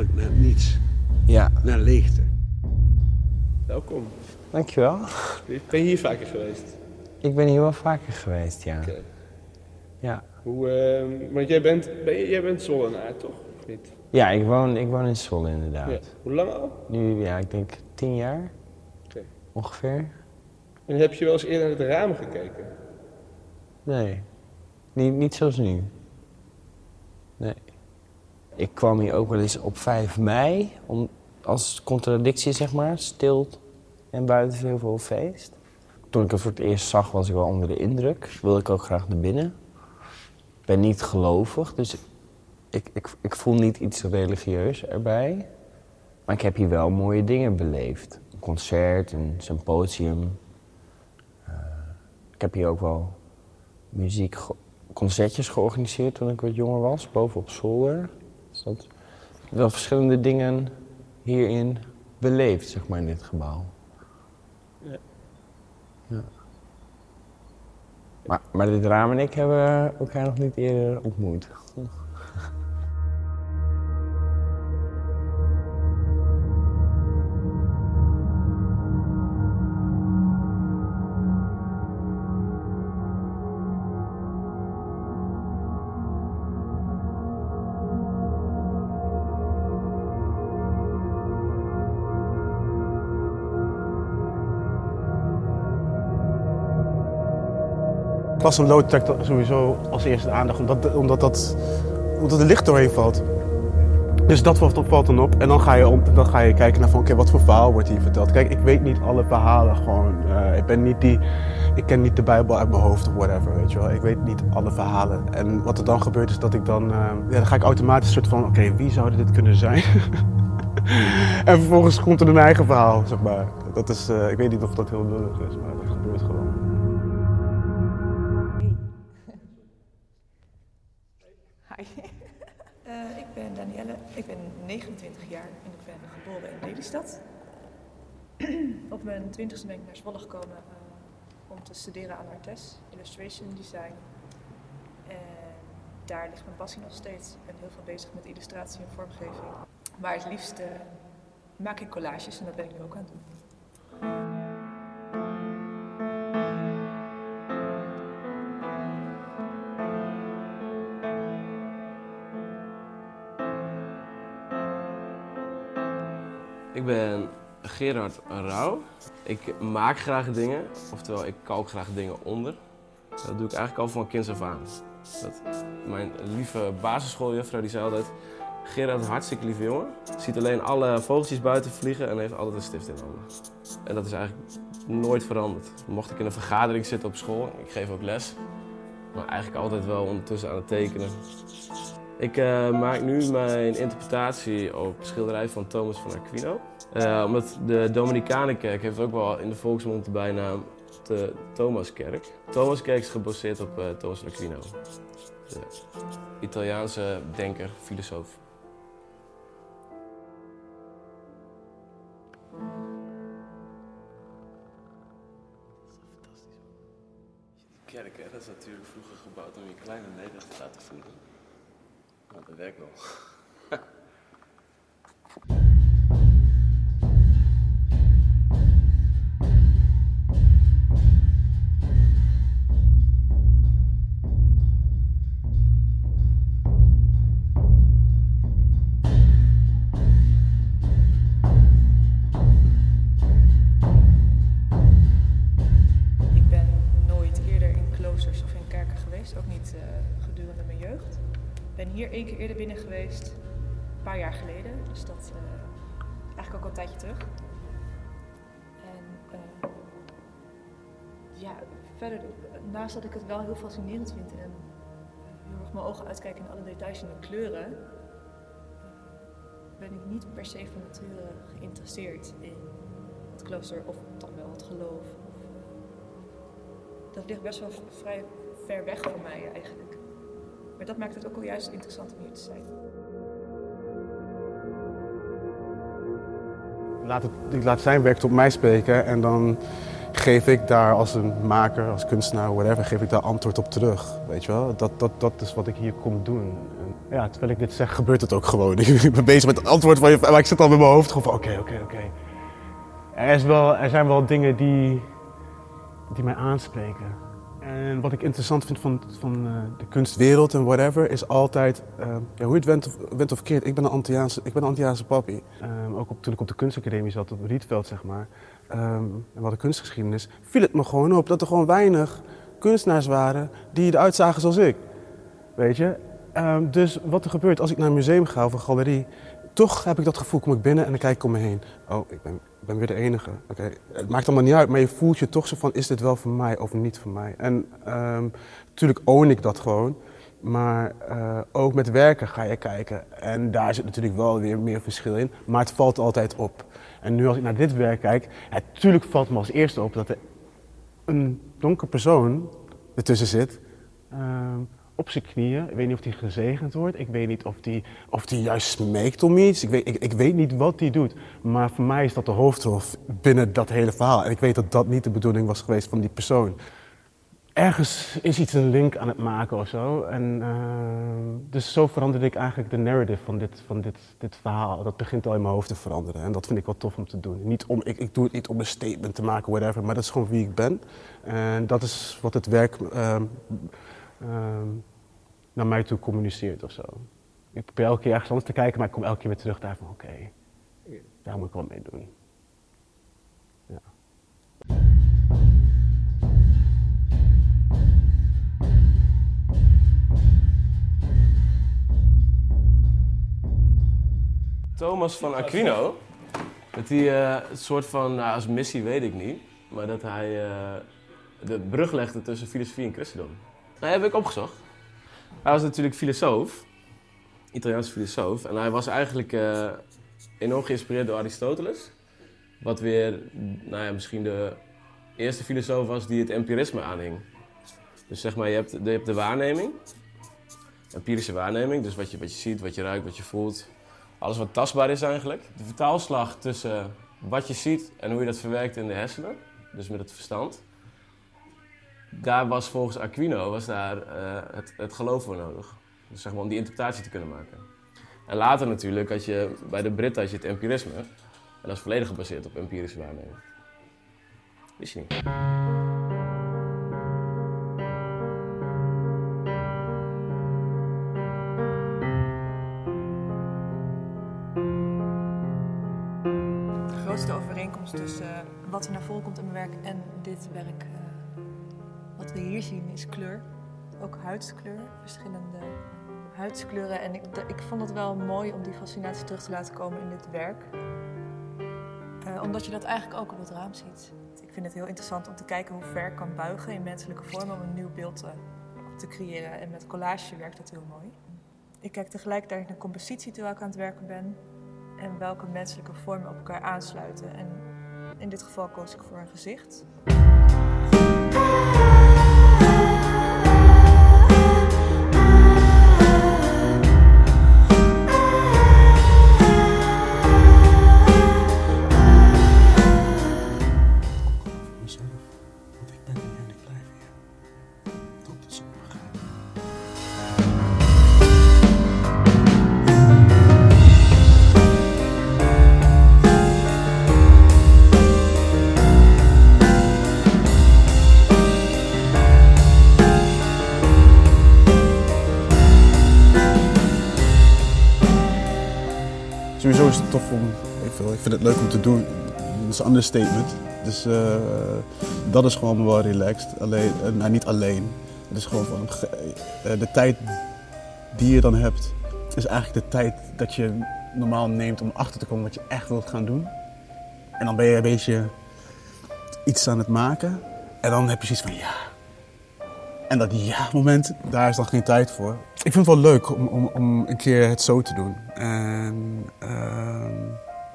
eigenlijk naar niets, Ja, naar leegte. Welkom. dankjewel. Ben je hier vaker geweest? Ik ben hier wel vaker geweest, ja. Oké. Ja, Hoe, ehm, want jij bent, ben je, jij bent Zollenaar, toch? Of niet? ja ik, woon, ik woon in Zwolle inderdaad. Ja. Hoe lang al? Nu, ja, ik denk tien jaar Oké. ongeveer. En heb je wel eens eerder naar het raam gekeken? Nee, niet, niet zoals nu. Ik kwam hier ook wel eens op 5 mei, om, als contradictie zeg maar, stil en buiten heel veel feest. Toen ik het voor het eerst zag was ik wel onder de indruk. Wilde ik ook graag naar binnen. Ik ben niet gelovig, dus ik, ik, ik voel niet iets religieus erbij. Maar ik heb hier wel mooie dingen beleefd. Een concert, een symposium. Eh, ik heb hier ook wel muziek, concertjes georganiseerd toen ik wat jonger was, boven op zolder. Dus dat wel verschillende dingen hierin beleefd, zeg maar, in dit gebouw. Ja. Ja. Maar, maar dit raam en ik hebben elkaar nog niet eerder ontmoet. Klassenlood trekt dat sowieso als eerste de aandacht, omdat, omdat, dat, omdat er licht doorheen valt. Dus dat valt, dan op. En dan ga je, om, dan ga je kijken naar van, oké, wat voor verhaal wordt hier verteld. Kijk, ik weet niet alle verhalen gewoon. Eh, ik ben niet die, ik ken niet de Bijbel uit mijn hoofd of whatever, weet je wel. Ik weet niet alle verhalen. En wat er dan gebeurt is dat ik dan, eh, ja, dan ga ik automatisch een soort van, oké, wie zou dit kunnen zijn? en vervolgens komt er een eigen verhaal, zeg maar. Dat is, eh, ik weet niet of dat heel lullig is, maar dat gebeurt gewoon. Hi. Eh, ik ben Danielle, ik ben 29 jaar en ik ben geboren in Lelystad. Op mijn 20ste ben ik naar Zwolle gekomen eh, om te studeren aan Artes, Illustration Design. En daar ligt mijn passie nog steeds. Ik ben heel veel bezig met illustratie en vormgeving. Maar het liefst maak ik collages en dat ben ik nu ook aan het doen. Ik ben Gerard Rauw. Ik maak graag dingen, oftewel ik kalk graag dingen onder. Dat doe ik eigenlijk al van kinds af aan. Dat, mijn lieve basisschooljuffrouw die zei altijd... Gerard hartstikke lieve jongen. Ziet alleen alle vogeltjes buiten vliegen en heeft altijd een stift in handen. En dat is eigenlijk nooit veranderd. Mocht ik in een vergadering zitten op school, ik geef ook les. Maar eigenlijk altijd wel ondertussen aan het tekenen. Ik eh, maak nu mijn interpretatie op schilderij van Thomas van Aquino. Eh, omdat de Dominicanenkerk heeft ook wel in de volksmond de bijnaam de Thomaskerk. Thomaskerk is gebaseerd op eh, Thomas Aquino. De Italiaanse denker, filosoof. Kerk, hè, dat is natuurlijk vroeger gebouwd om je kleine Nederland te laten voelen. Maar dat werkt nog. Ben hier één keer eerder binnen geweest, een paar jaar geleden, dus dat eh, eigenlijk ook al een tijdje terug. En eh, ja, verder, naast dat ik het wel heel fascinerend vind en heel erg mijn ogen uitkijken in alle details en de kleuren, eh, ben ik niet per se van nature geïnteresseerd in het klooster of dan wel het geloof. Of, dat ligt best wel vrij ver weg van mij eigenlijk. Maar dat maakt het ook wel juist interessant om hier te zijn. laat het, ik laat zijn werk tot mij spreken en dan geef ik daar als een maker, als kunstenaar, whatever, geef ik daar antwoord op terug. Weet je wel? Dat, dat, dat is wat ik hier kom doen. En ja, terwijl ik dit zeg, gebeurt het ook gewoon. Ik ben bezig met het antwoord, maar maar ik zit al met mijn hoofd gewoon van oké, oké, oké. Er, is wel- er zijn wel dingen die, die mij aanspreken. En wat ik interessant vind van, van eh, de kunstwereld en whatever, is altijd, eh, hoe je het went of, went of verkeerd, ik ben een Antilliaanse, ik ben een Antilliaanse papi. Ehm, ook op, toen ik op de kunstacademie zat, op Rietveld zeg maar, ehm, en we hadden kunstgeschiedenis, viel het me gewoon op dat er gewoon weinig kunstenaars waren die eruit zagen zoals ik. Weet je? Ehm, dus wat er gebeurt als ik naar een museum ga of een galerie, toch heb ik dat gevoel, kom ik binnen en dan kijk ik om me heen. Oh, ik ben, ben weer de enige. Oké, Het maakt allemaal niet uit, maar je voelt je toch zo van, is dit wel voor mij of niet voor mij? En ehm, natuurlijk own ik dat gewoon. Maar eh, ook met werken ga je kijken. En daar zit natuurlijk wel weer meer verschil in. Maar het valt altijd op. En nu als ik naar dit werk kijk, natuurlijk valt me als eerste op dat er een donker persoon ertussen zit. ehm, op zijn knieën. Ik weet niet of hij gezegend wordt. Ik weet niet of hij of die juist smeekt om iets. Ik weet, ik, weet niet wat hij doet. Maar voor mij is dat de hoofdrol binnen dat hele verhaal. En ik weet dat dat niet de bedoeling was geweest van die persoon. Ergens is iets een link aan het maken of zo. En, ehm, dus zo veranderde ik eigenlijk de narrative van, dit, van dit, dit verhaal. Dat begint al in mijn hoofd te veranderen. En dat vind ik wel tof om te doen. Niet om, ik, ik doe het niet om een statement te maken, whatever. Maar dat is gewoon wie ik ben. En dat is wat het werk ehm, ehm, naar mij toe communiceert of zo. Ik probeer elke keer ergens anders te kijken, maar ik kom elke keer weer terug daar van oké, daar moet ik wat mee doen. Ja. Thomas van Aquino, dat hij eh, een soort van, nou, als missie weet ik niet, maar dat hij eh, de brug legde tussen filosofie en christendom. Nou, dat heb ik opgezocht. Hij was natuurlijk filosoof, Italiaanse filosoof, en hij was eigenlijk eh, enorm geïnspireerd door Aristoteles. Wat weer, nou ja, misschien de eerste filosoof was die het empirisme aanhing. Dus zeg maar, je hebt, je hebt de waarneming, empirische waarneming, dus wat je, wat je ziet, wat je ruikt, wat je voelt, alles wat tastbaar is eigenlijk. De vertaalslag tussen wat je ziet en hoe je dat verwerkt in de hersenen, dus met het verstand. Daar was volgens Aquino was daar, eh, het, het geloof voor nodig. Dus zeg maar om die interpretatie te kunnen maken. En later natuurlijk had je bij de Britten had je het empirisme. En dat is volledig gebaseerd op empirische waarneming. Wist je niet? De grootste overeenkomst tussen eh, wat er naar voren komt in mijn werk en dit werk, eh, wat we hier zien, is kleur. Ook huidskleur, verschillende huidskleuren. En ik, ik vond het wel mooi om die fascinatie terug te laten komen in dit werk. Eh, omdat je dat eigenlijk ook op het raam ziet. Ik vind het heel interessant om te kijken hoe ver kan buigen in menselijke vorm om een nieuw beeld eh, te creëren. En met collage werkt dat heel mooi. Ik kijk tegelijkertijd naar de compositie terwijl ik aan het werken ben en welke menselijke vormen op elkaar aansluiten. En in dit geval koos ik voor een gezicht. Het leuk om te doen. Dat is een understatement. Dus eh, dat is gewoon wel relaxed. Alleen, eh, nou, niet alleen. Het is gewoon van, eh, de tijd die je dan hebt, is eigenlijk de tijd dat je normaal neemt om achter te komen wat je echt wilt gaan doen. En dan ben je een beetje iets aan het maken. En dan heb je zoiets van ja. En dat ja-moment, daar is dan geen tijd voor. Ik vind het wel leuk om, om, om een keer het zo te doen. En ehm,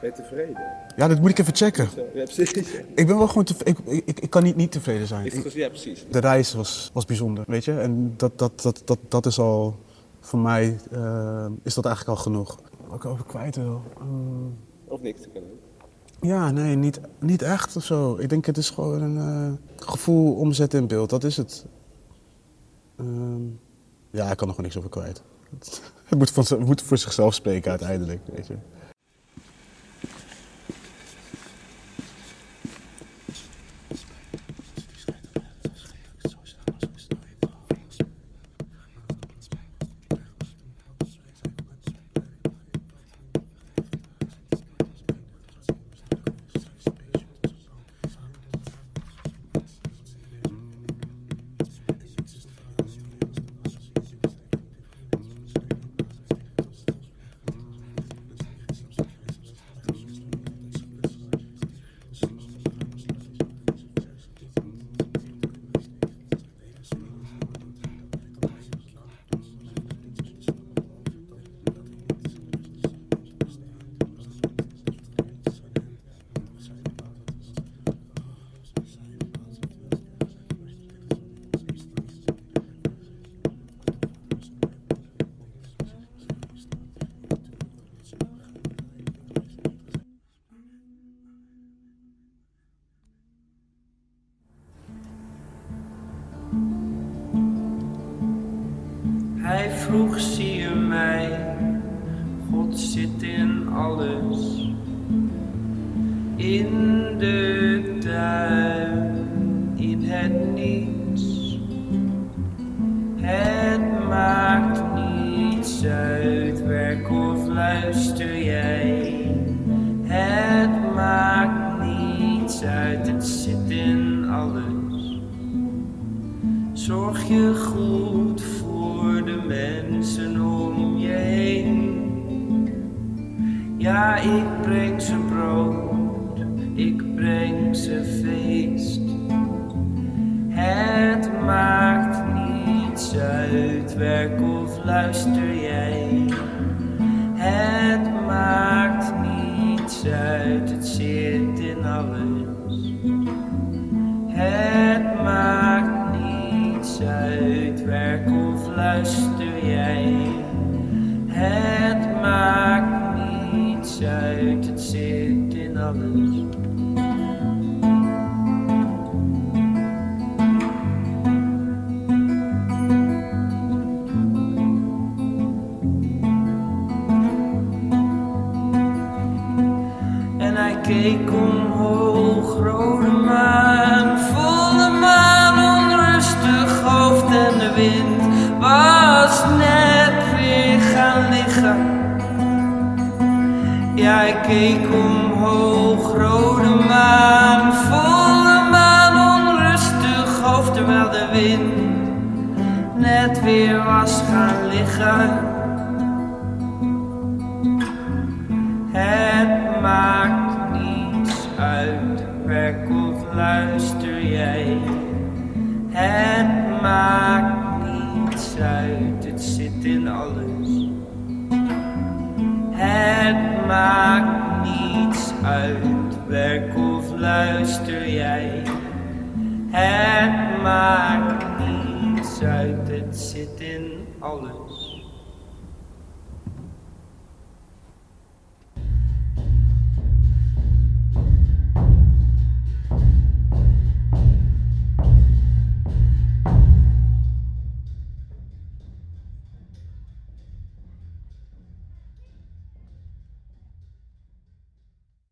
Ben je tevreden? ja, dat moet ik even checken. Ja, precies. Ik ben wel gewoon tevreden. Ik, ik, ik kan niet niet tevreden zijn. Is het? Ja, precies. de reis was, was bijzonder, weet je. En dat, dat, dat, dat, dat is al, voor mij, eh, is dat eigenlijk al genoeg. Wat ik over kwijt wil. Ehm, Of niks te kunnen. ja, nee, niet, niet echt of zo. Ik denk het is gewoon een eh, gevoel omzetten in beeld. Dat is het. Ehm, Ja, ik kan er gewoon niks over kwijt. Het moet, van, het moet voor zichzelf spreken uiteindelijk, weet je. Werk of luister jij. Het maakt niets uit, het zit in alles. Zorg je goed voor de mensen om je heen. Ja, ik breng ze brood, ik breng ze feest. Het maakt niets uit, werk of luister jij. Het maakt niets uit, het zit in alles. Het keek omhoog, rode maan, volle maan, onrustig hoofd en de wind was net weer gaan liggen. Ja, hij keek omhoog, rode maan, volle maan, onrustig hoofd terwijl de wind net weer was gaan liggen. Het maakt niets uit, het zit in alles. Het maakt niets uit, werk of luister jij. Het maakt niets uit, het zit in alles.